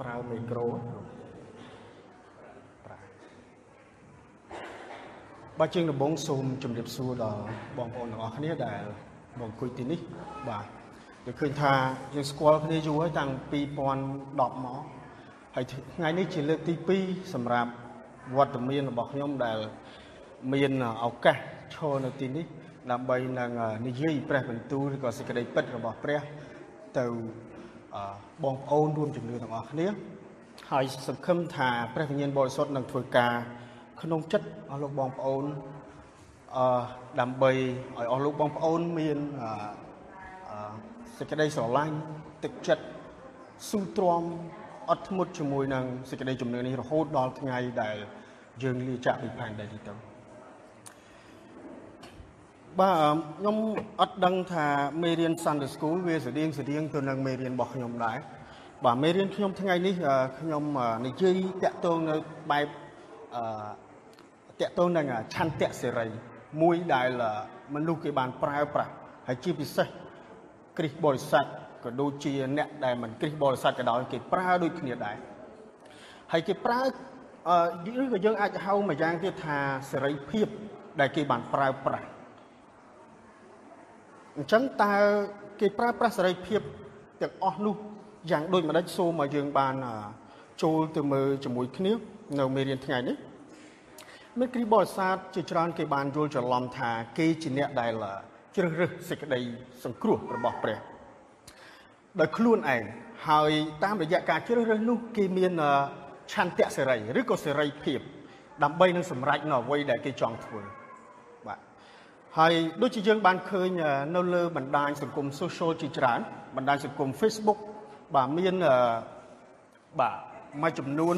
ប្រើមីក្រូប្រើបាទជាងដំបូងសូមជម្រាបសួរដល់បងប្អូនទាំងអស់គ្នាដែលមកអង្គុយទីនេះបាទដូចឃើញថាយើងស្គាល់គ្នាយូរហើយតាំង2010មកហើយថ្ងៃនេះជាលើកទី2សម្រាប់វត្តមានរបស់ខ្ញុំដែលមានឱកាសឈរនៅទីនេះដើម្បីនឹងនិយាយព្រះបន្ទូលឬក៏សេចក្តីពិតរបស់ព្រះទៅ បងប្អូនរួមជំនឿទាំងអស់គ្នាហើយសង្ឃឹមថាព្រះវិញ្ញាណបរិសុទ្ធនឹងធ្វើការក្នុងចិត្តអស់លោកបងប្អូនអឺដើម្បីឲ្យអស់លោកបងប្អូនមានអឺសេចក្តីស្រឡាញ់ទឹកចិត្តស៊ូទ្រាំអត់ធ្មត់ជាមួយនឹងសេចក្តីជំនឿនេះរហូតដល់ថ្ងៃដែលយើងលាចាកពីផែនដីនេះទៅ បាទខ្ញុំអត់ដឹងថាមេរៀន Sunday School វាស្តៀងស្តៀងទៅនឹងមេរៀនរបស់ខ្ញុំដែរបាទមេរៀនខ្ញុំថ្ងៃនេះខ្ញុំនិយាយតាក់ទងនៅបែបអឺតាក់ទងនឹងឆន្ទៈសេរីមួយដែលមនុស្សគេបានប្រើប្រាស់ហើយជាពិសេសគ្រិស្តបរិស័ទក៏ដូចជាអ្នកដែលមិនគ្រិស្តបរិស័ទក៏ដោយគេប្រើដូចគ្នាដែរហើយគេប្រើអឺឬក៏យើងអាចហៅមួយយ៉ាងទៀតថាសេរីភាពដែលគេបានប្រើប្រាស់ អញ្ចឹងតើគេប្រើប្រាស់សេរីភាពទាំងអស់នោះយ៉ាងដូចម្ដេចសូមឲ្យយើងបានចូលទៅមើលជាមួយគ្នានៅមេរៀនថ្ងៃនេះមេគ្រីបរិស័ទជាច្រើនគេបានយល់ច្រឡំថាគេជាអ្នកដែលជ្រើសរើសសេចក្តីសង្គ្រោះរបស់ព្រះដោយខ្លួនឯងហើយតាមរយៈការជ្រើសរើសនោះគេមានឆន្ទៈសេរីឬក៏សេរីភាពដើម្បីនឹងសម្រេចនៅអ្វីដែលគេចង់ធ្វើ ហើយដូចជាយើងបានឃើញនៅលើបណ្ដាញសង្គម social ជាច្រើនបណ្ដាញសង្គម Facebook បាទមានបាទមួយចំនួន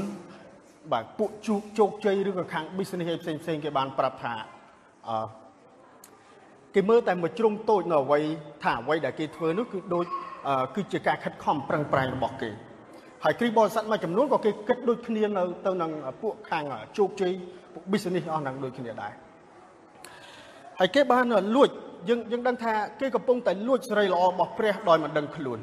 បាទពួកជោគជោគជ័យឬក៏ខាង business ផ្សេងផ្សេងគេបានប្រាប់ថាអឺគេមើលតែមួយជ្រុងតូចនៅអ្វីថាអ្វីដែលគេធ្វើនោះគឺដូចគឺជាការខិតខំប្រឹងប្រែងរបស់គេហើយគ្រីបរិស័ទមួយចំនួនក៏គេគិតដូចគ្នានៅទៅនឹងពួកខាងជោគជ័យពួក business អស់ហ្នឹងដូចគ្នាដែរ ហើយគេបានលួចយើងយើងដឹងថាគេកំពុងតែលួចសេរីល្អរបស់ព្រះដោយមិនដឹងខ្លួន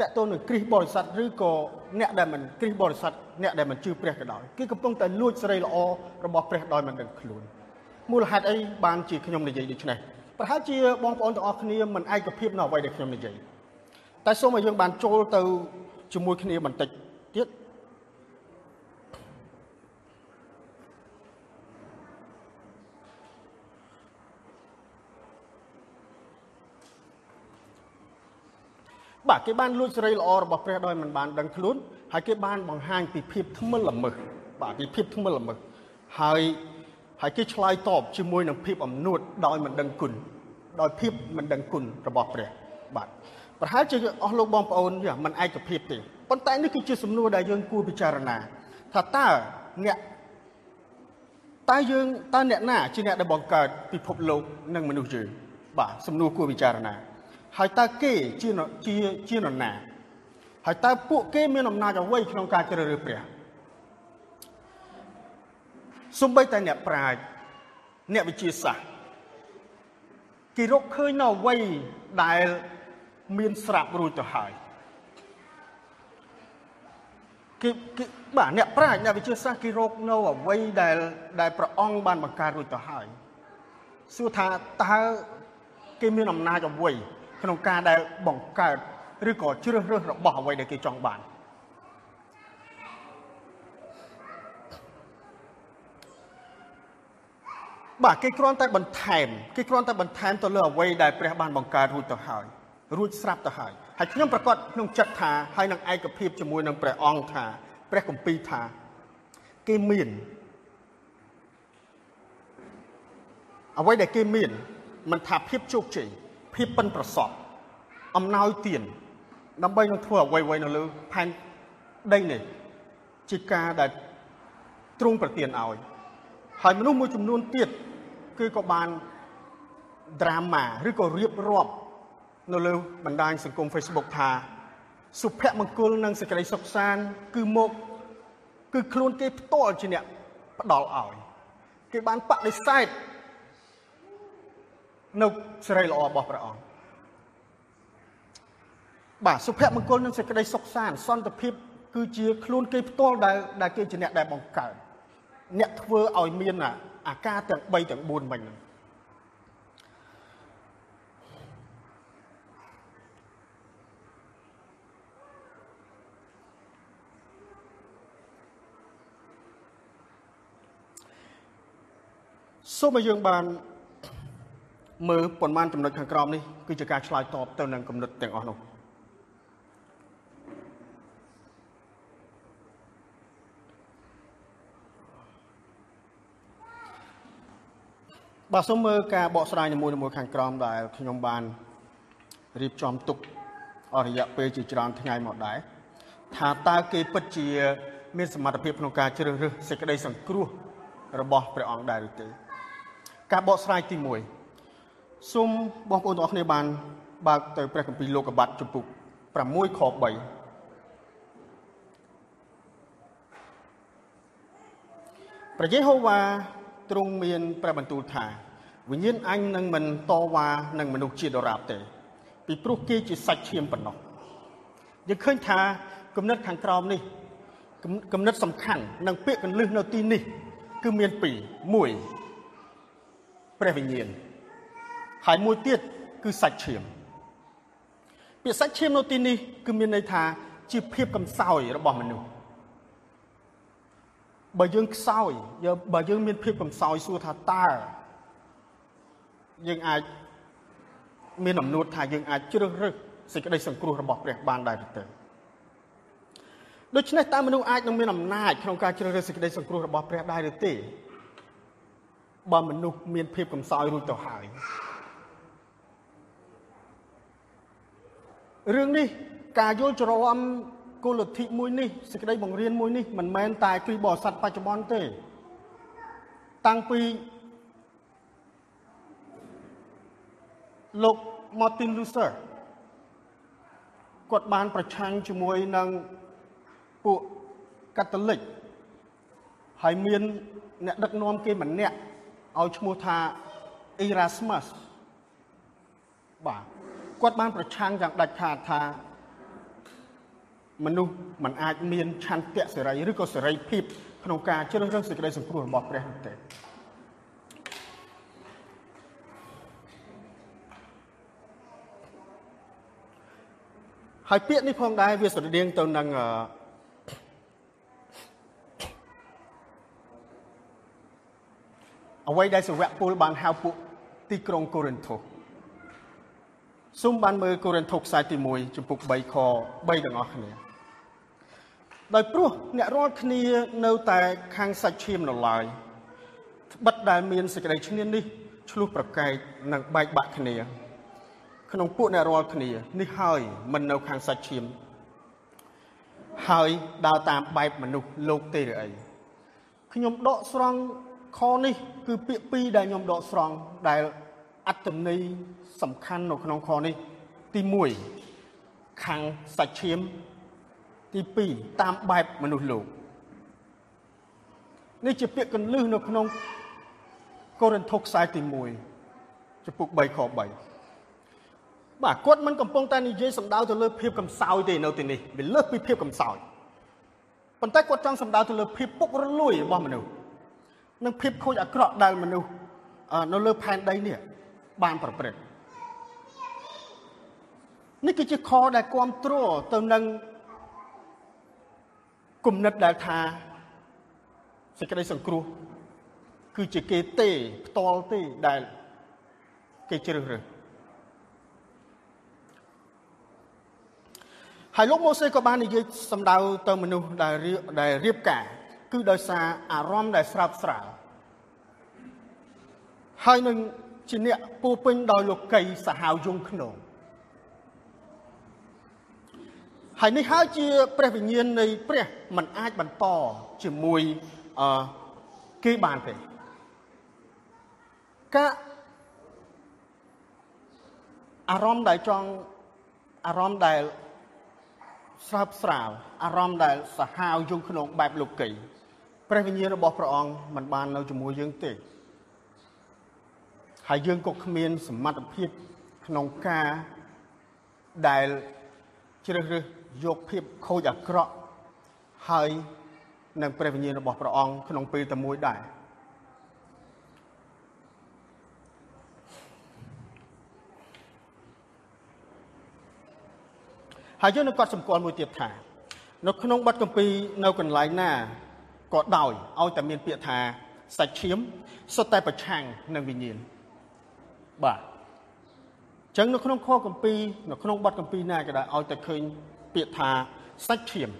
តកតូននឹងគ្រិស្តបរិស័ទឬក៏អ្នកដែលមិនគ្រិស្តបរិស័ទអ្នកដែលមិនជឿព្រះក៏ដោយគេកំពុងតែលួចសេរីល្អរបស់ព្រះដោយមិនដឹងខ្លួនមូលហេតុអីបានជាខ្ញុំនិយាយដូច្នេះប្រហែលជាបងប្អូនទាំងអស់គ្នាមិនឯកភាពនៅអ្វីដែលខ្ញុំនិយាយតែសូមឲ្យយើងបានចូលទៅជាមួយគ្នាបន្តិចទៀត បាទគេបានលួចសេរីល្អរបស់ព្រះដោយមិនបានដឹងខ្លួនហើយគេបានបង្ហាញពីភាពថ្មិលល្មើសបាទពីភាពថ្មិលល្មើសហើយហើយគេឆ្លើយតបជាមួយនឹងភាពអំនួតដោយមិនដឹងគុណដោយភាពមិនដឹងគុណរបស់ព្រះបាទប្រហែលជាអស់លោកបងប្អូនវាមិនឯកភាពទេប៉ុន្តែនេះគឺជាសំណួរដែលយើងគួរពិចារណា ថាតើអ្នកតើយើងតើអ្នកណាជាអ្នកដែលបង្កើតពិភពលោកនិងមនុស្សយើងបាទសំណួរគួរពិចារណា ហើយតើគេជាជាជានរណាហើយតើពួកគេមានអំណាចអ្វីក្នុងការជ្រើសរើសព្រះសំបីតែអ្នកប្រាជ្ញអ្នកវិទ្យាសាស្ត្រគេរកឃើញនៅអ្វីដែលមានស្រាប់រួចទៅហើយគេគេបាទអ្នកប្រាជ្ញអ្នកវិទ្យាសាស្ត្រគេរកនៅអ្វីដែលដែលព្រះអង្គបានបង្កើតរួចទៅហើយសួរថាតើគេមានអំណាចអ្វី ក្នុងការដែលបង្កើតឬក៏ជ្រើសរើសរបស់អ្វីដែលគេចង់បានបាទគេគ្រាន់តែបន្ថែមគេគ្រាន់តែបន្ថែមទៅលើអ្វីដែលព្រះបានបង្កើតរួចទៅហើយរួចស្រាប់ទៅហើយហើយខ្ញុំប្រកាសក្នុងចិត្តថាហើយនឹងឯកភាពជាមួយនឹងព្រះអង្គថា ព្រះគម្ពីរថាគេមានអ្វីដែលគេមានមិនថាភាពជោគជ័យ ភាពប៉ិនប្រសប់អំណោយទានដើម្បីនឹងធ្វើអ្វីៗនៅលើផែនដីនេះជាការដែលទ្រង់ប្រទានឲ្យហើយមនុស្សមួយចំនួនទៀតគឺក៏បាន drama ឬក៏រៀបរាប់នៅលើបណ្ដាញសង្គម Facebook ថាសុភមង្គលនិងសេចក្តីសុខសាន្តគឺមកគឺខ្លួនគេផ្ទាល់ជាអ្នកផ្ដល់ឲ្យ គេបានបដិសេធ នៅសេរីល្អរបស់ព្រះអង្គបាទសុភមង្គលនិងសេចក្តីសុខសាន្តសន្តិភាព គឺជាខ្លួនគេផ្ទាល់ដែលដែលគេជាអ្នកដែលបង្កើតអ្នកធ្វើឲ្យមានអាការទាំង3ទាំង4មិញហ្នឹងសូមឲ្យយើងបាន មើលប៉ុន្មានចំណុចខាងក្រោមនេះគឺជាការឆ្លើយតបទៅនឹងគំនិតទាំងអស់នោះបាទសូមមើលការបកស្រាយនីមួយៗខាងក្រោមដែលខ្ញុំបានរៀបចំទុកអស់រយៈពេលជាច្រើនថ្ងៃមកដែរថាតើគេពិតជា មានសមត្ថភាពក្នុងការជ្រើសរើសសេចក្តីសង្គ្រោះរបស់ព្រះអង្គដែរឬទេការបកស្រាយទី1 សូមបងប្អូនទាំងអស់គ្នាបានបើកទៅព្រះគម្ពីរលោកុបាតចំពុក6ខ3ព្រះយេហូវ៉ាទ្រង់មានព្រះបន្ទូលថាវិញ្ញាណអញនឹងមិនតវ៉ានឹងមនុស្សជាដរាបទេ ពីព្រោះគេជាសាច់ឈាមប៉ុណ្ណោះយើងឃើញថាគំនិតខាងក្រោមនេះគំនិតសំខាន់និងពាក្យកន្លឹះនៅទីនេះ គឺមានពីរ1ព្រះវិញ្ញាណ ហើយមួយទៀតគឺសាច់ឈាមពាក្យសាច់ឈាមនៅទីនេះគឺមានន័យថាជាភាពកំសោយរបស់មនុស្សបើយើងខ្សោយបើយើងមានភាពកំសោយសួរថាតើយើងអាចមានអំណួតថាយើងអាចជ្រើសរើសសេចក្តីសង្គ្រោះរបស់ព្រះបានដែរឬទេដូច្នេះតើមនុស្សអាចនឹងមានអំណាចក្នុងការជ្រើសរើសសេចក្តីសង្គ្រោះរបស់ព្រះដែរឬទេបើមនុស្សមានភាពកំសោយរួចទៅហើយ រឿងនេះការយល់ច្រឡំគោលលទ្ធិមួយនេះសេចក្តីបង្រៀនមួយនេះមិនមែនតែគ្រីស្ទបរិស័ទបច្ចុប្បន្នទេ តាំងពីលោក Martin Luther គាត់បានប្រឆាំងជាមួយនឹងពួកកាតូលិកហើយមានអ្នកដឹកនាំគេម្នាក់ឲ្យឈ្មោះថា Erasmus បាទ គាត់បានប្រឆាំងយ៉ាងដាច់ខាតថាមនុស្សมันអាចមានឆន្ទៈសេរីឬក៏សេរីភាពក្នុងការជ្រើសរើសសេចក្តីសង្គ្រោះរបស់ព្រះនោះទេហើយពាក្យនេះផងដែរវាស្រដៀងទៅនឹងអ្វីដែលសាវកពលបានហៅពួកទីក្រុងកូរិនថូស សូមបានមើលកូរិនថូសខ្សែទី1ចំពុក3ខ3ទាំងអស់គ្នាដោយព្រោះអ្នករាល់គ្នានៅតែខាងសាច់ឈាមនៅឡើយត្បិតដែលមានសេចក្តីឈ្នានេះឆ្លោះប្រកែកនិងបែកបាក់គ្នា ក្នុងពួកអ្នករាល់គ្នានេះហើយមិននៅខាងសាច់ឈាមហើយដើរតាមបែបមនុស្សលោកទេឬអីខ្ញុំដកស្រង់ខនេះ គឺពាក្យពីរដែលខ្ញុំដកស្រង់ដែលអត្តន័យ សំខាន់នៅក្នុងខនេះទី1ខាងសាច់ឈាម ទី2តាមបែបមនុស្សលោកនេះជាពាក្យកន្លឹះនៅក្នុងកូរិនថូសខ្សែទី1ចំពុក3ខ3បាទគាត់មិនកំពុងតែនិយាយសំដៅទៅលើភាពកំសោយទេនៅទីនេះវាលើសពីភាពកំសោយប៉ុន្តែគាត់ចង់សំដៅទៅលើភាពពុករលួយរបស់មនុស្សនិងភាពខូចអាក្រក់ដែលមនុស្សនៅលើផែនដីនេះបានប្រព្រឹត្ត នេះគឺជាខដែលគ្រប់គ្រងទៅនឹងគំនិតដែលថាសេចក្តីសង្គ្រោះគឺជាគេទេផ្ទាល់ទេដែលគេជ្រើសរើសហើយលោកម៉ូសេក៏បាននិយាយសម្ដៅទៅមនុស្សដែលដែលរៀបការ គឺដោយសារអារម្មណ៍ដែលស្រើបស្រាលហើយនឹងជាអ្នកពោពេញដោយលោកីសាហាវយងក្នុង ហើយនេះហើយជាព្រះវិញ្ញាណនៃព្រះมันអាចបន្តជាមួយអឺគេបានទេការអារម្មណ៍ដែលចង់អារម្មណ៍ដែលស្រើបស្រាលអារម្មណ៍ដែលសាហាវយងក្នុងបែបលោកីព្រះវិញ្ញាណរបស់ព្រះអង្គមិនបាននៅជាមួយយើងទេហើយយើងក៏គ្មានសមត្ថភាពក្នុងការដែលជ្រើសរើស យកភាពខូចអាក្រក់ហើយនឹងព្រះវិញ្ញាណរបស់ព្រះអង្គក្នុងពេលតែមួយដែរហើយយើងនឹងកត់សម្គាល់មួយទៀតថា នៅក្នុងបទគម្ពីរនៅកន្លែងណាក៏ដោយឲ្យតែមានពាក្យថាសាច់ឈាមសុទ្ធតែប្រឆាំងនឹងវិញ្ញាណបាទអញ្ចឹងនៅក្នុងខគម្ពីរនៅក្នុងបទគម្ពីរណាក៏ដោយឲ្យតែឃើញ ពាក្យថាសាច់ឈាម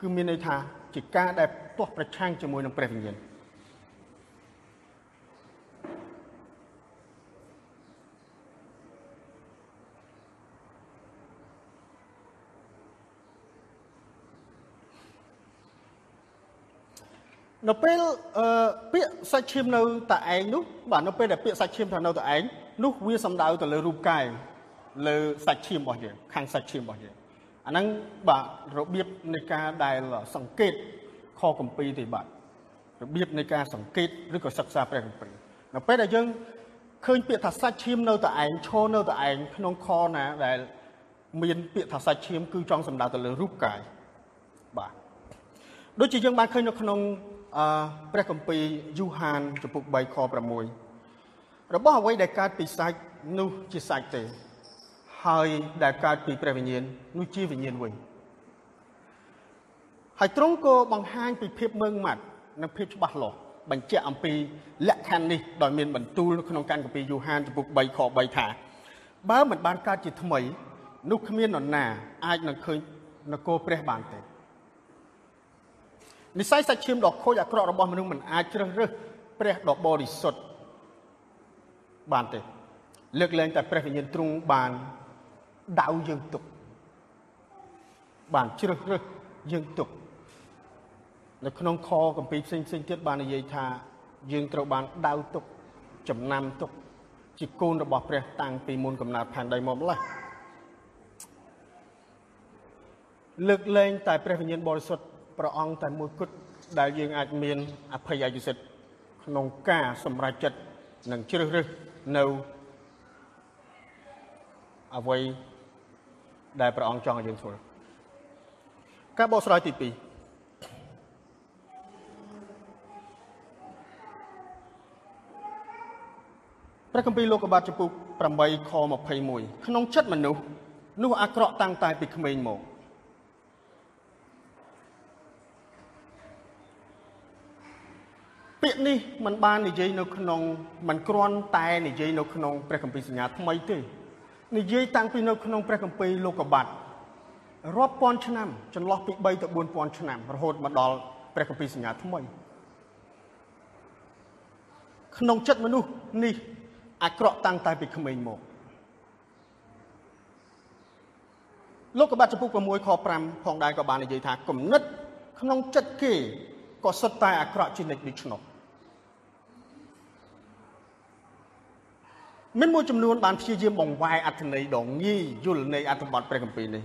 គឺមានន័យថាជាការដែលទាស់ប្រឆាំងជាមួយនឹងព្រះវិញ្ញាណនៅពេលអឺពាក្យសាច់ឈាមនៅតែឯងនោះបាទនៅពេលដែលពាក្យសាច់ឈាមថានៅតែឯងនោះវាសំដៅទៅលើរូបកាយលើសាច់ឈាមរបស់យើងខាងសាច់ឈាមរបស់យើង អាហ្នឹងបាទរបៀបនៃការដែលសង្កេតខគម្ពីរទេបាទរបៀបនៃការសង្កេតឬក៏សិក្សាព្រះគម្ពីរនៅពេលដែលយើងឃើញពាក្យថាសាច់ឈាមនៅតែឯងឈរនៅតែឯងក្នុងខណាដែលមានពាក្យថាសាច់ឈាមគឺចង់សំដៅទៅលើរូបកាយបាទដូចជាយើងបានឃើញនៅក្នុងអឺព្រះគម្ពីរយូហានចំពុក3ខ6របស់អ្វីដែលកើតពីសាច់នោះជាសាច់ទេ ហើយដែលកើតពីព្រះវិញ្ញាណនោះជាវិញ្ញាណវិញហើយទ្រង់ក៏បង្ហាញពីភាពមើងម៉ាត់និងភាពច្បាស់លាស់បញ្ជាក់អំពីលក្ខខណ្ឌនេះដោយមានបន្ទូលនៅក្នុងកានកាពីយូហានចំពុក3ខ3ថាបើមិនបានកើតជាថ្មីនោះគ្មាននរណាអាចនឹងឃើញនគរព្រះបានទេនិស័យសាច់ឈាមដ៏ខូចអាក្រក់របស់មនុស្សមិនអាចជ្រើសរើសព្រះដ៏បរិសុទ្ធបានទេលើកលែងតែព្រះវិញ្ញាណទ្រង់បាន ដៅយើងទុកបានជ្រើសរើសយើងទុកនៅក្នុងខកម្ពីផ្សេងផ្សេងទៀតបាននិយាយថា យើងត្រូវបានដៅទុកចំណាំទុក ជាកូនរបស់ព្រះតាំងពីមុនកំណើតផែនដីមកម្ល៉េះលើកលែងតែព្រះវិញ្ញាណបរិសុទ្ធព្រះអង្គតែមួយគត់ដែលយើងអាចមានអភ័យអយុសិទ្ធក្នុងការសម្រេចចិត្តនិងជ្រើសរើសនៅអ្វី ដែលព្រះអង្គចង់ឲ្យយើងធ្វើការបកស្រាយទី2ព្រះគម្ពីរលោកុបាទចំពុក8ខ21ក្នុងចិត្តមនុស្សនោះអាក្រក់តាំងតែពីក្មេងមកពាក្យនេះมันបាននិយាយនៅក្នុងมันគ្រាន់តែនិយាយនៅក្នុងព្រះគម្ពីរសញ្ញាថ្មីទេ និយាយតាំងពីនៅក្នុងព្រះគម្ពីរលោកុបាទរាប់ពាន់ឆ្នាំចន្លោះពី3ទៅ4000ឆ្នាំរហូតមកដល់ព្រះគម្ពីរសញ្ញាថ្មីក្នុងចិត្តមនុស្សនេះអាក្រក់តាំងតែពីក្មេងមកលោកុបាទចំពុក6ខ5ផងដែរក៏បាននិយាយថាគំនិត ក្នុងចិត្តគេក៏សុទ្ធតែអាក្រក់ជានិច្ចដូច្នោះ មានមួយចំនួនបានព្យាយាមបង្វែរអត្ថន័យដ៏ងាយយល់នៃអត្ថបទព្រះគម្ពីរនេះ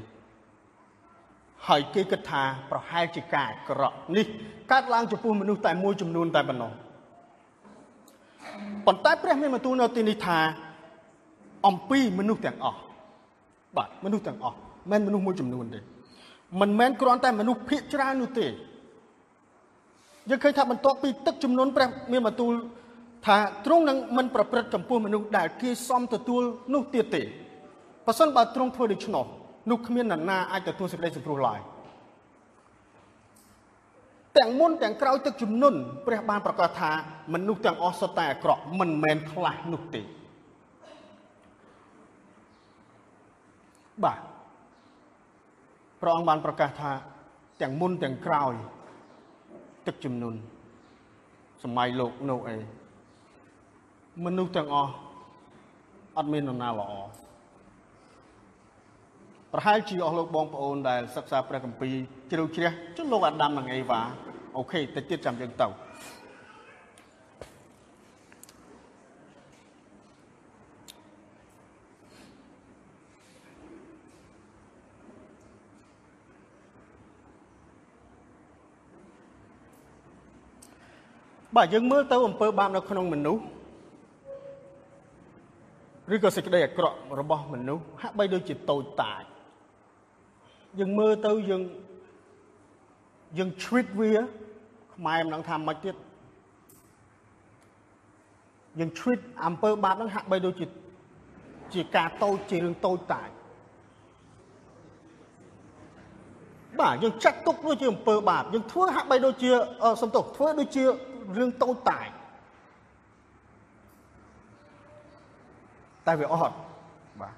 ហើយគេគិតថាប្រហែលជាការអាក្រក់នេះកើតឡើងចំពោះមនុស្សតែមួយចំនួនតែប៉ុណ្ណោះប៉ុន្តែព្រះមានបន្ទូលនៅទីនេះថាអំពីមនុស្សទាំងអស់បាទមនុស្សទាំងអស់មិនមនុស្សមួយចំនួនទេមិនមែនគ្រាន់តែមនុស្សភាគច្រើននោះទេយើងឃើញថាបន្ទាប់ពីទឹកចំនួនព្រះមានបន្ទូល ថាទ្រង់នឹងមិនប្រព្រឹត្តចំពោះមនុស្សដែលគេសមទទួលនោះទៀតទេបើសិនបើទ្រង់ធ្វើដូច្នោះនោះគ្មាននរណាអាចទទួលសេចក្តីសង្គ្រោះឡើយទាំងមុនទាំងក្រោយទឹកជំនន់ព្រះបានប្រកាសថាមនុស្សទាំងអស់សុទ្ធតែអាក្រក់មិនមែនខ្លះនោះទេបាទព្រះអង្គបានប្រកាសថាទាំងមុនទាំងក្រោយទឹកជំនន់សម័យលោកណូអេ មនុស្សទាំងអស់អត់មាននរណាល្អប្រហែលជាអស់លោកបងប្អូនដែលសិក្សាព្រះគម្ពីរជ្រៅជ្រះចុះលោកអាដាមនិងអេវ៉ាអូខេតិចទៀតចាំយើងទៅបាទយើងមើលទៅអំពើបាបនៅក្នុងមនុស្ស ឬក៏សេចក្តីអាក្រក់របស់មនុស្សហាក់បីដូចជាតូចតាចយើងមើលទៅយើងយើងជ្វិតវាខ្មែរមិនដឹងថាមិនទៀតយើងជ្វិតអំពើបាបហ្នឹងហាក់បីដូចជាជាការតូចជារឿងតូចតាចបាទយើងចាត់ទុកដូចជាអំពើបាបយើងធ្វើហាក់បីដូចជាសំទោសធ្វើដូចជារឿងតូចតាច តែវាអត់បាទ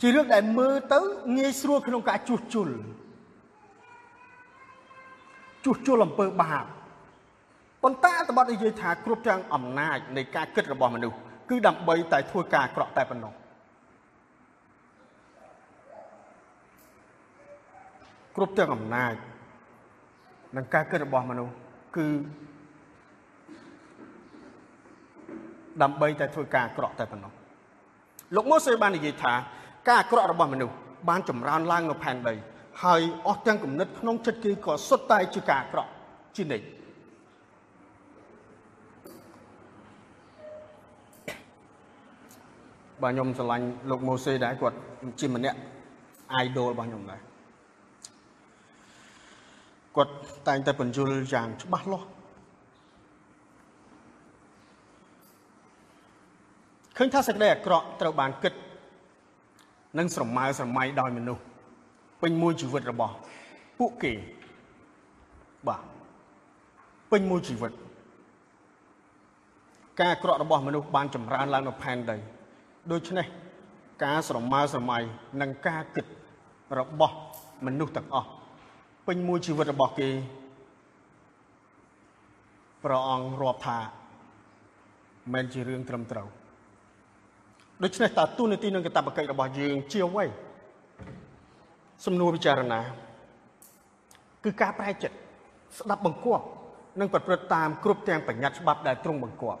ជារឿងដែលមើលទៅងាយស្រួលក្នុងការជួសជុលជួសជុលអំពើបាបប៉ុន្តែអត្ថបទនិយាយថាគ្រប់ទាំងអំណាចនៃការគិតរបស់មនុស្សគឺដើម្បីតែធ្វើការអាក្រក់តែប៉ុណ្ណោះគ្រប់ទាំងអំណាចនិងការគិតរបស់មនុស្សគឺ ដើម្បីតែធ្វើការអាក្រក់តែប៉ុណ្ណោះលោកម៉ូសេបាននិយាយថាការអាក្រក់របស់មនុស្សបានចម្រើនឡើងនៅផែនដីហើយអស់ទាំងគំនិតក្នុងចិត្តគេក៏សុទ្ធតែជាការអាក្រក់ជានិច្ចបាទខ្ញុំស្រឡាញ់លោកម៉ូសេដែរគាត់ជាម្នាក់ idol របស់ខ្ញុំដែរគាត់តែងតែបញ្យលយ៉ាងច្បាស់លាស់ ឃើញថាសេចក្តីអាក្រក់ត្រូវបានគិតនិងស្រមើស្រមៃដោយមនុស្សពេញមួយជីវិតរបស់ពួកគេបាទពេញមួយជីវិត ការអាក្រក់របស់មនុស្សបានចម្រើនឡើងនៅផែនដីដូច្នេះការស្រមើស្រមៃនិងការគិតរបស់មនុស្សទាំងអស់ពេញមួយជីវិតរបស់គេព្រះអង្គរាប់ថាមិនជារឿងត្រឹមត្រូវ ដូច្នេះតើទូនាទីនិងកាតព្វកិច្ចរបស់យើងជាអ្វីសំណួរពិចារណាគឺការប្រែចិត្តស្ដាប់បង្គាប់និងប្រព្រឹត្តតាមគ្រប់ទាំងបញ្ញត្តិច្បាប់ដែលទ្រង់បង្គាប់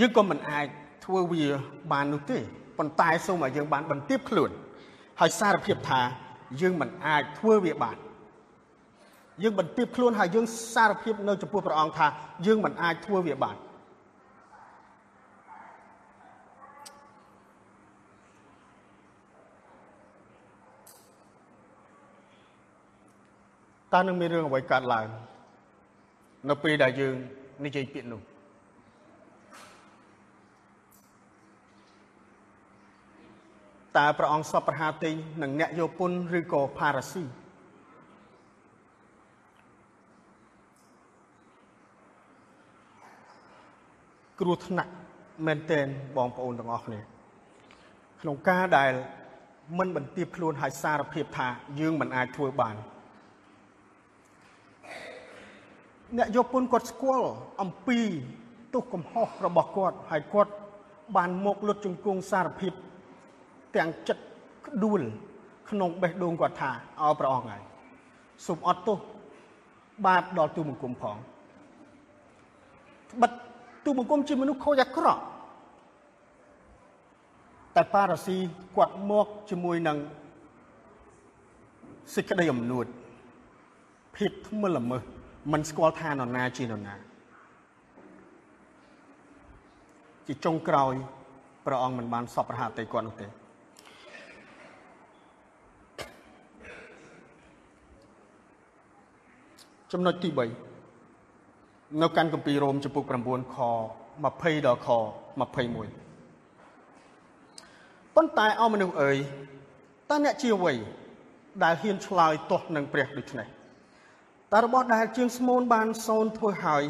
យើងក៏មិនអាចធ្វើវាបាននោះទេប៉ុន្តែសូមឲ្យយើងបានបន្ទាបខ្លួនហើយសារភាពថាយើងមិនអាចធ្វើវាបានយើងបន្ទាបខ្លួនហើយយើងសារភាពនៅចំពោះព្រះអង្គថាយើងមិនអាចធ្វើវាបាន តើនឹងមានរឿងអ្វីកើតឡើងនៅពេលដែលយើងនិយាយពាក្យនោះតើព្រះអង្គសពប្រហាទីនឹងអ្នកយោពុនឬក៏ផារ៉ាស៊ីគ្រោះថ្នាក់មែនទែនបងប្អូនទាំងអស់គ្នាក្នុងការដែលមិនបន្ទាបខ្លួនឲ្យសារភាពថាយើងមិនអាចធ្វើបាន អ្នកយកពុនគាត់ស្គាល់អំពីទោសកំហុសរបស់គាត់ហើយគាត់បានមកលុតជង្គង់សារភាពទាំងចិត្តក្ដួល ក្នុងបេះដូងគាត់ថាអោព្រះអង្គហើយសូមអត់ទោសបាបដល់ទូបង្គំផងបិទទូបង្គំជាមនុស្សខូចអាក្រក់តែប៉ារ៉ាស៊ីគាត់មកជាមួយនឹងសេចក្តីអំនួតភាពថ្មិលល្មើស មិនស្គាល់ថានរណាជានរណាជាចុងក្រោយព្រះអង្គមិនបានសពប្រហាតតែគាត់នោះទេចំណុចទី3នៅកាន់គម្ពីររ៉ូមចំពុក9ខ20ដល់ខ21ប៉ុន្តែអោមនុស្សអើយតើអ្នកជាអ្វីដែលហ៊ានឆ្លើយទាស់នឹងព្រះដូច្នេះតើ របស់ដែលជាងស្មូនបានសូនធ្វើហើយ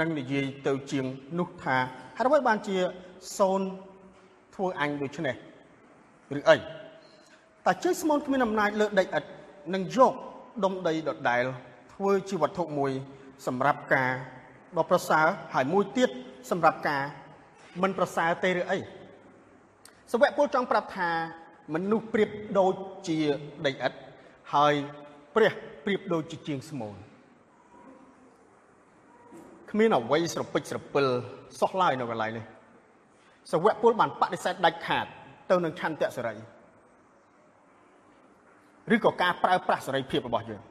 នឹងនិយាយទៅជាងនោះថាហេតុអ្វីបានជាសូនធ្វើអញដូច្នេះឬអីតើជើងស្មូនគ្មានអំណាចលើដីឥដ្ឋនឹងយកដុំដីដដែលធ្វើជាវត្ថុមួយ សម្រាប់ការដ៏ប្រសើរហើយមួយទៀតសម្រាប់ការមិនប្រសើរទេឬអីសវៈពលចង់ប្រាប់ថាមនុស្សប្រៀបដូចជាដីឥដ្ឋហើយព្រះ ប្រៀបដូចជាជាងស្មូនគ្មានអ្វីស្រពេចស្រពិលសោះឡើយនៅកន្លែងនេះសវៈពលបានបដិសេធដាច់ខាតទៅនឹងឆន្ទៈសេរីឬក៏ការប្រើប្រាស់សេរីភាពរបស់យើង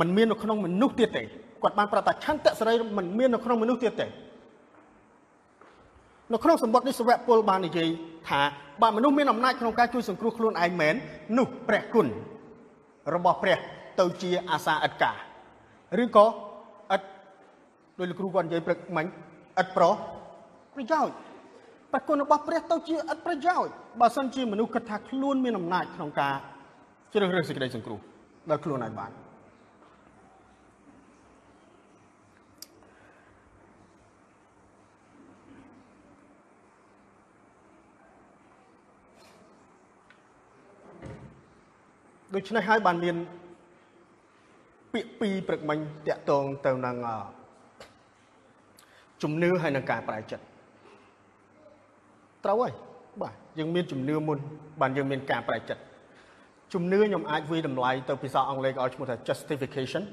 มันមាននៅក្នុងមនុស្សទៀតទេគាត់បានប្រាប់ថាឆន្ទៈសេរីมันមាននៅក្នុងមនុស្សទៀតទេនៅក្នុងសម្បត្តិនេះសវៈពលបាននិយាយថាបើមនុស្សមានអំណាចក្នុងការជួយសង្គ្រោះខ្លួនឯងមែននោះព្រះគុណ របស់ព្រះ ទៅជាអាសាឥតកាឬក៏ឥតដោយលោកគ្រូគាត់និយាយព្រឹកមិញឥតប្រប្រយោជន៍ប្រគុណរបស់ព្រះទៅជាឥតប្រយោជន៍បើសិនជាមនុស្សគិតថាខ្លួនមានអំណាចក្នុងការជ្រើសរើសសេចក្តីសង្គ្រោះដោយខ្លួនឯងបានដូច្នេះហើយបានមាន ពាក្យពីរព្រឹកមិញតាក់ទងទៅនឹងជំនឿហើយនឹងការប្រែចិត្តត្រូវហើយបាទយើងមានជំនឿមុនបានយើងមានការប្រែចិត្តជំនឿខ្ញុំអាចវិតម្លៃទៅភាសាអង់គ្លេសឲ្យឈ្មោះថា justification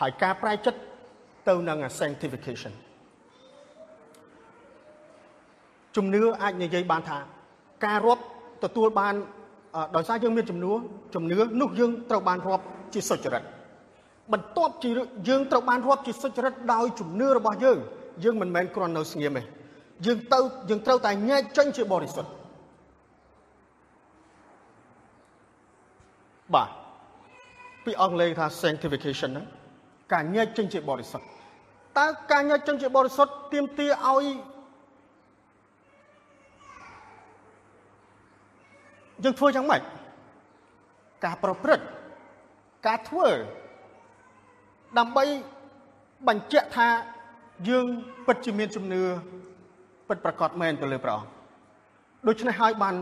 ហើយការប្រែចិត្តទៅនឹង sanctification ជំនឿអាចនិយាយបានថាការរាប់ទទួលបានដោយសារយើងមានជំនឿជំនឿនោះយើងត្រូវបានរាប់ជាសុចរិត បន្ទាប់ជាយើងត្រូវបានរាប់ជាសុចរិតដោយជំនឿរបស់យើងយើងមិនមែនគ្រាន់នៅស្ងៀមទេយើងទៅយើងត្រូវតែញែកចេញជាបរិសុទ្ធបាទពីអង់គ្លេសថា sanctification ហ្នឹងការញែកចេញជាបរិសុទ្ធតើការញែកចេញជាបរិសុទ្ធទាមទារឲ្យយើងធ្វើយ៉ាងម៉េចការប្រព្រឹត្តការធ្វើ ដើម្បីបញ្ជាក់ថាយើងពិតជាមានជំនឿពិតប្រកបមែនទៅលើព្រះអង្គដូច្នេះហើយបាន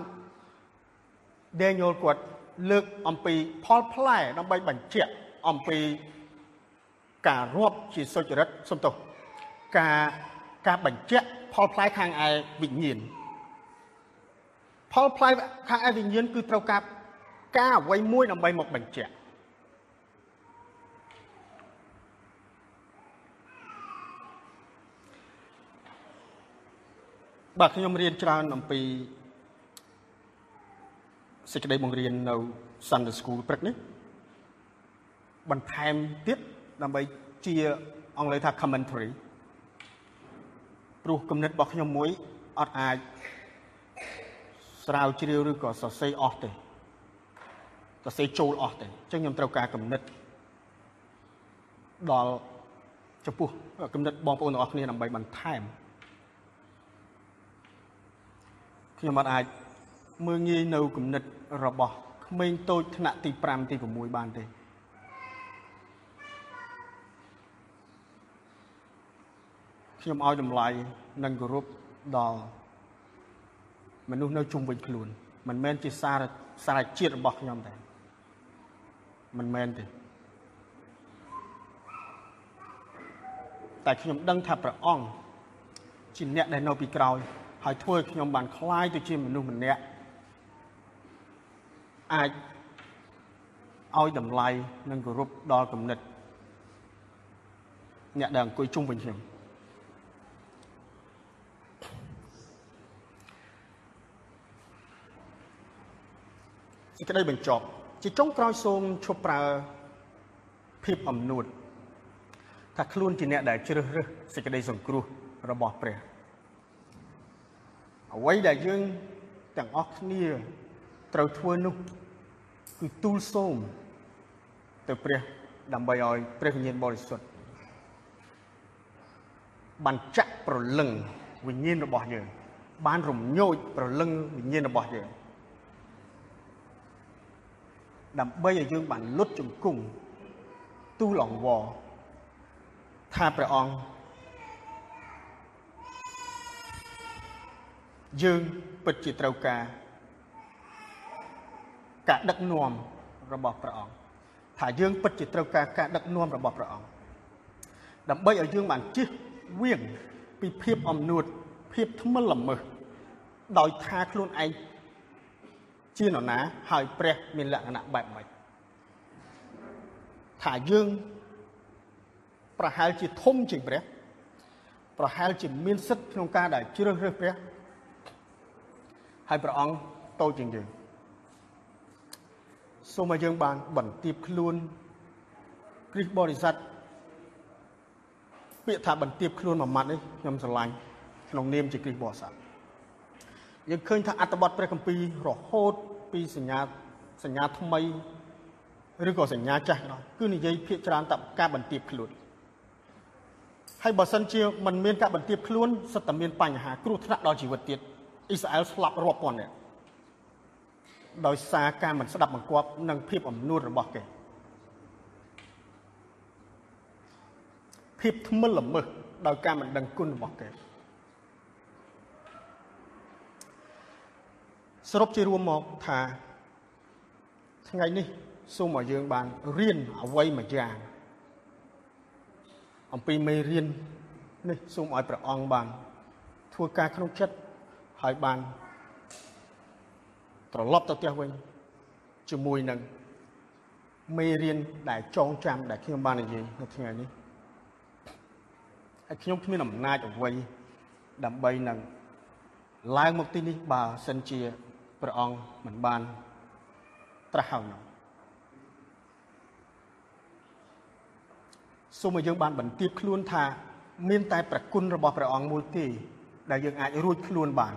Daniel គាត់លើកអំពីផលផ្លែដើម្បីបញ្ជាក់អំពីការរាប់ជាសុចរិតសំទោសការការបញ្ជាក់ផលផ្លែខាងឯវិញ្ញាណផលផ្លែខាងឯវិញ្ញាណគឺត្រូវការការអ្វីមួយដើម្បីមកបញ្ជាក់ បាទខ្ញុំរៀនច្រើនអំពីសេចក្តីបង្រៀននៅ Sunday School ព្រឹកនេះបន្ថែមទៀតដើម្បីជាអង់គ្លេសថា commentary ព្រោះគំនិតរបស់ខ្ញុំមួយអត់អាចស្រាវជ្រាវឬក៏សរសេរអស់ទេសរសេរចូលអស់ទេអញ្ចឹងខ្ញុំត្រូវការគំនិតដល់ចំពោះគំនិតបងប្អូនទាំងអស់គ្នាដើម្បីបន្ថែម ខ្ញុំអត់អាចមើងងាយនៅគំនិតរបស់ក្មេងតូចថ្នាក់ទី5ទី6បានទេខ្ញុំឲ្យតម្លៃនិងគោរពដល់មនុស្សនៅជុំវិញខ្លួន មិនមែនជាសារសារជាតិរបស់ខ្ញុំទេមិនមែនទេតែខ្ញុំដឹងថាព្រះអង្គជាអ្នកដែលនៅពីក្រោយ ហើយធ្វើឲ្យខ្ញុំបានคลายទៅជាមនុស្សម្នាក់អាចឲ្យតម្លៃនិងគោរពដល់គំនិតអ្នកដែលអង្គុយជុំវិញខ្ញុំសេចក្តីបញ្ចប់ជាចុងក្រោយសូមឈប់ប្រើភាពអំនួតថាខ្លួនជាអ្នកដែលជ្រើសរើសសេចក្តីសង្គ្រោះរបស់ព្រះ អ្វីដែលយើងទាំងអស់គ្នាត្រូវធ្វើនោះគឺទូលសូមទៅព្រះដើម្បីឲ្យព្រះវិញ្ញាណបរិសុទ្ធបានចាក់ប្រលឹងវិញ្ញាណរបស់យើង បានរំញោចប្រលឹងវិញ្ញាណរបស់យើងដើម្បីឲ្យយើងបានលុតជង្គង់ទូលអង្វរថាព្រះអង្គ យើងពិតជាត្រូវការការដឹកនាំរបស់ព្រះអង្គថាយើងពិតជាត្រូវការការដឹកនាំរបស់ព្រះអង្គដើម្បីឲ្យយើងបានជិះវៀងពីភាពអំនួតភាពថ្មិលល្មើសដោយថាខ្លួនឯងជានរណាហើយព្រះមានលក្ខណៈបែបម៉េចថាយើងប្រហែលជាធំជាងព្រះប្រហែលជាមានសិទ្ធិក្នុងការដែលជ្រើសរើសព្រះ ហើយព្រះអង្គតូចជាងយើងសូមឲ្យយើងបានបន្ទាបខ្លួនគ្រិស្តបរិស័ទពាក្យថាបន្ទាបខ្លួនមួយម៉ាត់នេះខ្ញុំស្រឡាញ់ក្នុងនាមជាគ្រិស្តបរិស័ទយើងឃើញថាអត្តបទព្រះគម្ពីររហូតពីសញ្ញាសញ្ញាថ្មីឬក៏សញ្ញាចាស់ក៏ដោយគឺនិយាយភាកច្រើនតែការបន្ទាបខ្លួនហើយបើសិនជាมันមានការបន្ទាបខ្លួនសិតតែមានបញ្ហាគ្រោះថ្នាក់ដល់ជីវិតទៀត អ៊ីស្រាអែលស្លាប់រាប់ពាន់នាក់ដោយសារការមិនស្ដាប់បង្គាប់និងភាពអំនួតរបស់គេភាពថ្មិលល្មើសដោយការមិនដឹងគុណរបស់គេសរុបជារួមមកថាថ្ងៃនេះសូមឲ្យយើងបានរៀនអ្វីមួយយ៉ាងអំពីមេរៀននេះសូមឲ្យព្រះអង្គបានធ្វើការក្នុងចិត្ត ហើយបានត្រឡប់ទៅផ្ទះវិញជាមួយនឹងមេរៀនដែលចងចាំដែលខ្ញុំបាននិយាយនៅថ្ងៃនេះហើយខ្ញុំគ្មានអំណាចអ្វីដើម្បីនឹងឡើងមកទីនេះបើសិនជាព្រះអង្គមិនបានត្រាស់ហើយនោះសូមឲ្យយើងបានបន្ទាបខ្លួនថា មានតែប្រគុណរបស់ព្រះអង្គមួយទេដែលយើងអាចរួចខ្លួនបាន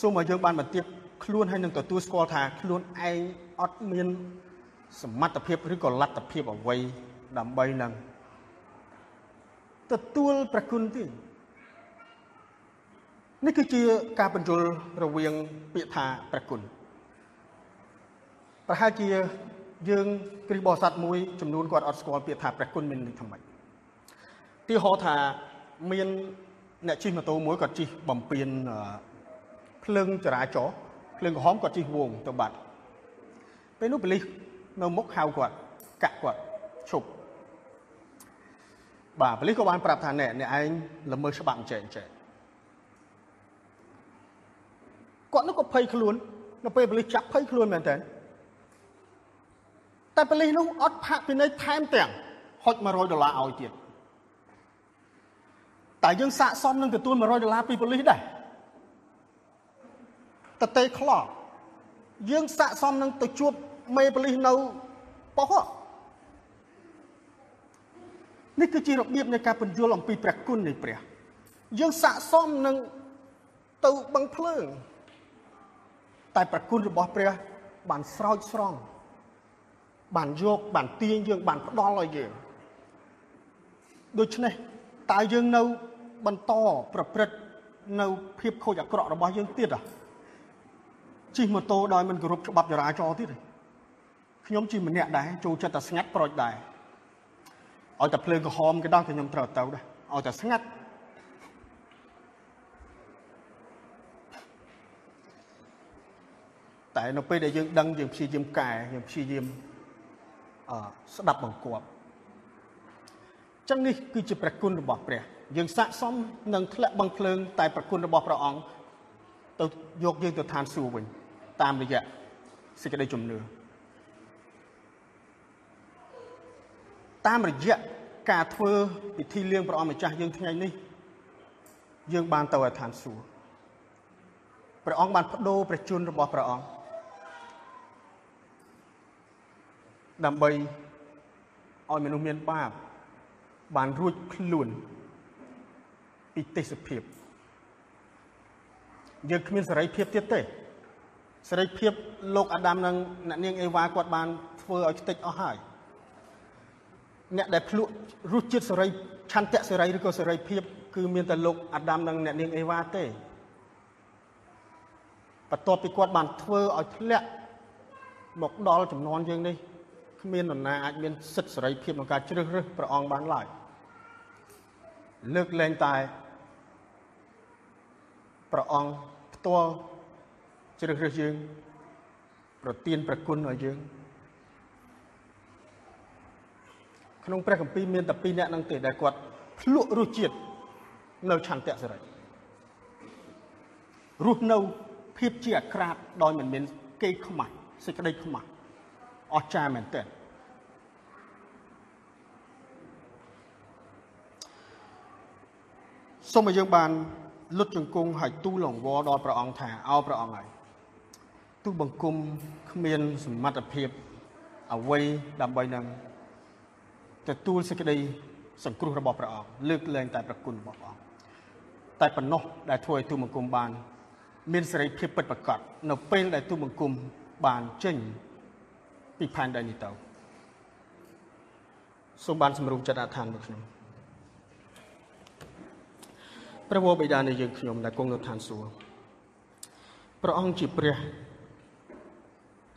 សូមឲ្យយើងបានបន្ទាបខ្លួនហើយនឹងទទួលស្គាល់ថាខ្លួនឯងអត់មាន សមត្ថភាពឬក៏លទ្ធភាពអ្វីដើម្បីនឹងទទួលប្រគុណទេនេះគឺជាការបញ្យលរវាងពាក្យថាប្រគុណប្រហែលជាយើងគ្រិស្តបរិស័ទមួយចំនួនគាត់អត់ស្គាល់ពាក្យថាប្រគុណមានន័យថាម៉េចទីហោថាមានអ្នកជិះម៉ូតូមួយគាត់ជិះបំពេញ ភ្លើងចរាចរណ៍ភ្លើងក្រហមគាត់ជិះវងទៅបាត់ពេលនោះប៉ូលីសនៅមុខហៅគាត់កាក់គាត់ឈប់បាទប៉ូលីសក៏បានប្រាប់ថាអ្នកអ្នកឯងល្មើសច្បាប់អញ្ចឹងអញ្ចឹងគាត់នោះក៏ភ័យខ្លួននៅពេលប៉ូលីសចាប់ភ័យខ្លួនមែនតើតែប៉ូលីសនោះអត់ផាកពិន័យថែមទាំងហុច100ដុល្លារឲ្យទៀតតែយើងសាកសមនឹងទទួល100ដុល្លារពីប៉ូលីសដែរ តតេខ្លោយើងសាកសមនឹងទៅជួបមេប៉ូលីសនៅប៉ុស្តិ៍នេះគឺជារបៀបនៃការពន្យល់អំពីព្រះគុណនៃព្រះ យើងសាកសមនឹងទៅបឹងភ្លើង តែប្រគុណរបស់ព្រះ បានស្រោចស្រង់បានយកបានទាញយើងបានផ្ដល់ឲ្យយើងដូច្នេះតើយើងនៅបន្តប្រព្រឹត្តនៅភាពខូចអាក្រក់របស់យើងទៀតអ្ហ៎ ជិះម៉ូតូដោយមិនគោរពច្បាប់ចរាចរណ៍ទៀតទេខ្ញុំជិះម្នាក់ដែរចូលចិត្តតែស្ងាត់ប្រូចដែរឲ្យតែភ្លើងក្រហមគេដោះខ្ញុំត្រូវទៅដែរឲ្យតែស្ងាត់តែនៅពេលដែលយើងដឹងយើងព្យាយាមកែយើងព្យាយាមអស្ដាប់បង្គាប់ចឹងនេះគឺជាព្រះគុណរបស់ព្រះ យើងស័កសមនឹងធ្លាក់បឹងភ្លើង តែព្រះគុណរបស់ព្រះអង្គទៅយកយើងទៅឋានសួគ៌វិញ តាមរយៈសេចក្តីជំនឿតាមរយៈការធ្វើពិធីលៀងព្រះអង្គម្ចាស់យើងថ្ងៃនេះយើងបានទៅឲ្យឋានសួគ៌ព្រះអង្គបានបដូរព្រះជន្មរបស់ព្រះអង្គដើម្បីឲ្យមនុស្សមានបាបបានរួចខ្លួនពីទេសភាពយើងគ្មានសេរីភាពទៀតទេ សេរីភាពលោកអាដាមនិងអ្នកនាងអេវ៉ាគាត់បានធ្វើឲ្យខ្ទេចអស់ហើយអ្នកដែលភ្លក់រសជាតិសេរីឆន្ទៈសេរីឬក៏សេរីភាពគឺមានតែលោកអាដាមនិងអ្នកនាងអេវ៉ាទេបន្ទាប់ពីគាត់បានធ្វើឲ្យធ្លាក់មកដល់ចំនួនយើងនេះគ្មាននរណាអាចមានសិទ្ធិសេរីភាពក្នុងការជ្រើសរើសព្រះអង្គបានឡើយលើកលែងតែព្រះអង្គផ្ទាល់ ជ្រើសរើសយើង ប្រទានប្រគុណឲ្យយើងក្នុងព្រះគម្ពីរមានតែពីរអ្នកហ្នឹងទេដែលគាត់ភ្លក់រសជាតិនៅឆន្ទៈសេរីរស់នៅភាពជាអាក្រាតដោយមិនមានគេខ្មាស់សេចក្តីខ្មាស់អស្ចារ្យមែនទែនសូមឲ្យយើងបានលុតជង្គង់ហើយទូលលង្វល់ដល់ព្រះអង្គថាអោព្រះអង្គហើយ ទូបង្គំគ្មានសមត្ថភាពអ្វីដើម្បីនឹងទទួលសេចក្តីសង្គ្រោះរបស់ព្រះអង្គលើកលែងតែប្រគុណរបស់ព្រះអង្គតែប៉ុណ្ណោះដែលធ្វើឲ្យទូបង្គំបាន មានសេរីភាពពិតប្រាកដនៅពេលដែលទូបង្គំបានចេញពីផែនដីនេះទៅសូមបានសម្រុំចិត្តអធិដ្ឋានមកខ្ញុំព្រះវរបិតានៃយើងខ្ញុំដែលគង់នៅឋានសួគ៌ព្រះអង្គជាព្រះ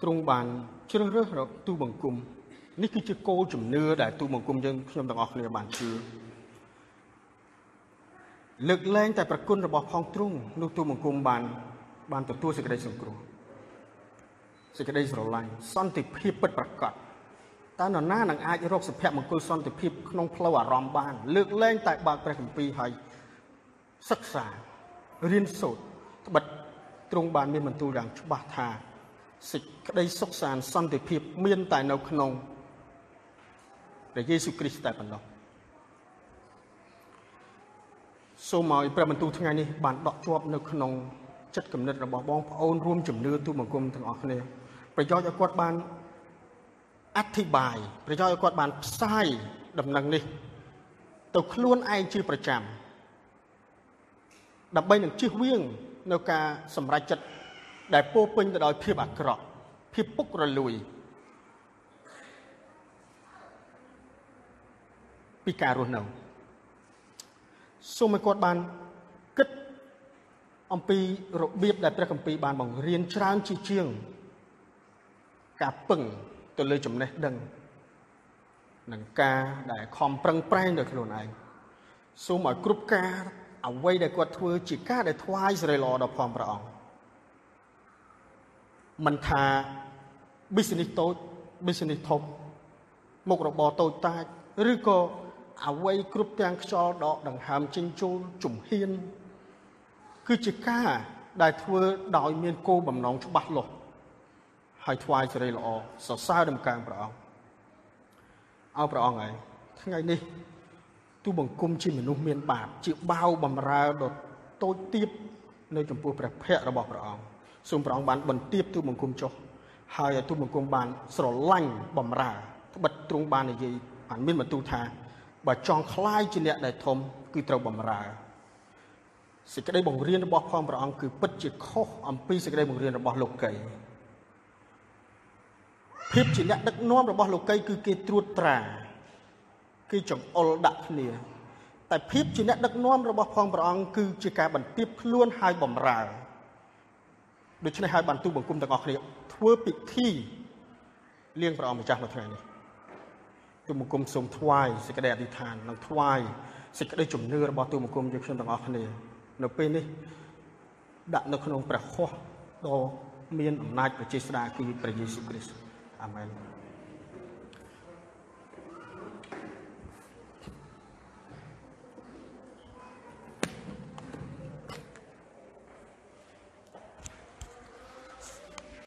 ទ្រង់បានជ្រើសរើសរកទូបង្គំនេះគឺជាគោលជំនឿដែលទូបង្គំយើងខ្ញុំទាំងអស់គ្នាបានជឿលើកលែងតែប្រគុណរបស់ផងទ្រង់នោះទូបង្គំបាន បានទទួលសេចក្តីសង្គ្រោះសេចក្តីស្រឡាញ់សន្តិភាពពិតប្រាកដតើនរណានឹងអាចរកសុភមង្គលសន្តិភាពក្នុងផ្លូវអារម្មណ៍បាន លើកលែងតែបើកព្រះគម្ពីរហើយសិក្សារៀនសូត្រត្បិតទ្រង់បានមានបន្ទូលយ៉ាងច្បាស់ថា សេចក្តីសុខសាន្តសន្តិភាព មានតែនៅក្នុងព្រះយេស៊ូវគ្រីស្ទតែប៉ុណ្ណោះសូមឲ្យព្រះបន្ទូលថ្ងៃនេះបានដកជាប់នៅក្នុងចិត្តគំនិតរបស់បងប្អូនរួមជំនឿទូបង្គំទាំងអស់គ្នាប្រយោជន៍ឲ្យគាត់បានអធិប្បាយប្រយោជន៍ឲ្យគាត់បានផ្សាយដំណឹងនេះ ទៅខ្លួនឯងជាប្រចាំដើម្បីនឹងជៀសវាងនៅការសម្រេចចិត្ត ដែលពោពេញទៅដោយភាពអាក្រក់ភាពពុករលួយពីការរស់នៅសូមឲ្យគាត់បានគិតអំពីរបៀបដែលព្រះគម្ពីរបានបង្រៀនច្រើនជាជាង ការពឹងទៅលើចំណេះដឹងនិងការដែលខំប្រឹងប្រែងដោយខ្លួនឯងសូមឲ្យគ្រប់ការអ្វីដែលគាត់ធ្វើជាការដែលថ្វាយសេរីល្អដល់ផងព្រះអង្គ មិនថា business តូច business ធំមុខរបរតូចតាចឬក៏អ្វីគ្រប់ទាំងខ្យល់ដកដង្ហើមចិញ្ចូលជំហាន គឺជាការដែលធ្វើដោយមានគោលបំណងច្បាស់លាស់ហើយថ្វាយសេរីល្អសរសើរដំណើរព្រះអង្គអោព្រះអង្គហើយថ្ងៃនេះទូបង្គំជាមនុស្សមានបាបជាបាវបំរើដ៏តូចទាបនៅចំពោះព្រះភ័ក្ត្ររបស់ព្រះអង្គ សូមព្រះអង្គបានបន្ទាបទូបង្គំចុះហើយឲ្យទូបង្គំបានស្រឡាញ់បំរើត្បិតទ្រង់បាននិយាយបានមានបន្ទូលថាបើចង់คล้ายជាអ្នកដែលធំគឺត្រូវបំរើសេចក្តីបង្រៀនរបស់ផងព្រះអង្គគឺពិតជាខុសអំពីសេចក្តីបង្រៀនរបស់លោកីភាពជាអ្នកដឹកនាំរបស់លោកីគឺគេត្រួតត្រាគេចង្អុលដាក់គ្នាតែភាពជាអ្នកដឹកនាំរបស់ផងព្រះអង្គគឺជាការបន្ទាបខ្លួនហើយបំរើ ដូច្នេះហើយបានទូបង្គំទាំងអស់គ្នាធ្វើពិធីលៀងព្រះអង្គម្ចាស់នៅថ្ងៃនេះទូបង្គំសូមថ្វាយសេចក្តីអធិដ្ឋាននិងថ្វាយសេចក្តីជំនឿរបស់ទូបង្គំយើងខ្ញុំទាំងអស់គ្នា នៅពេលនេះដាក់នៅក្នុងព្រះហស្ថដ៏មានអំណាចប្រជាស្ដាគឺព្រះយេស៊ូវគ្រីស្ទអាមែន